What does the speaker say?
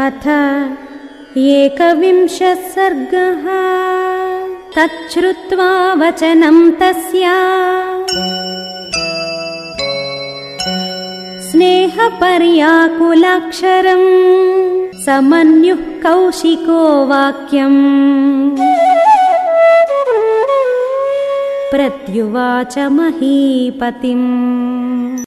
अथ एकविंशः सर्गः। तच्छ्रुत्वा वचनं तस्या। स्नेहपर्याकुलाक्षरम् समन्युः कौशिको वाक्यम्। प्रत्युवाच महीपतिम्।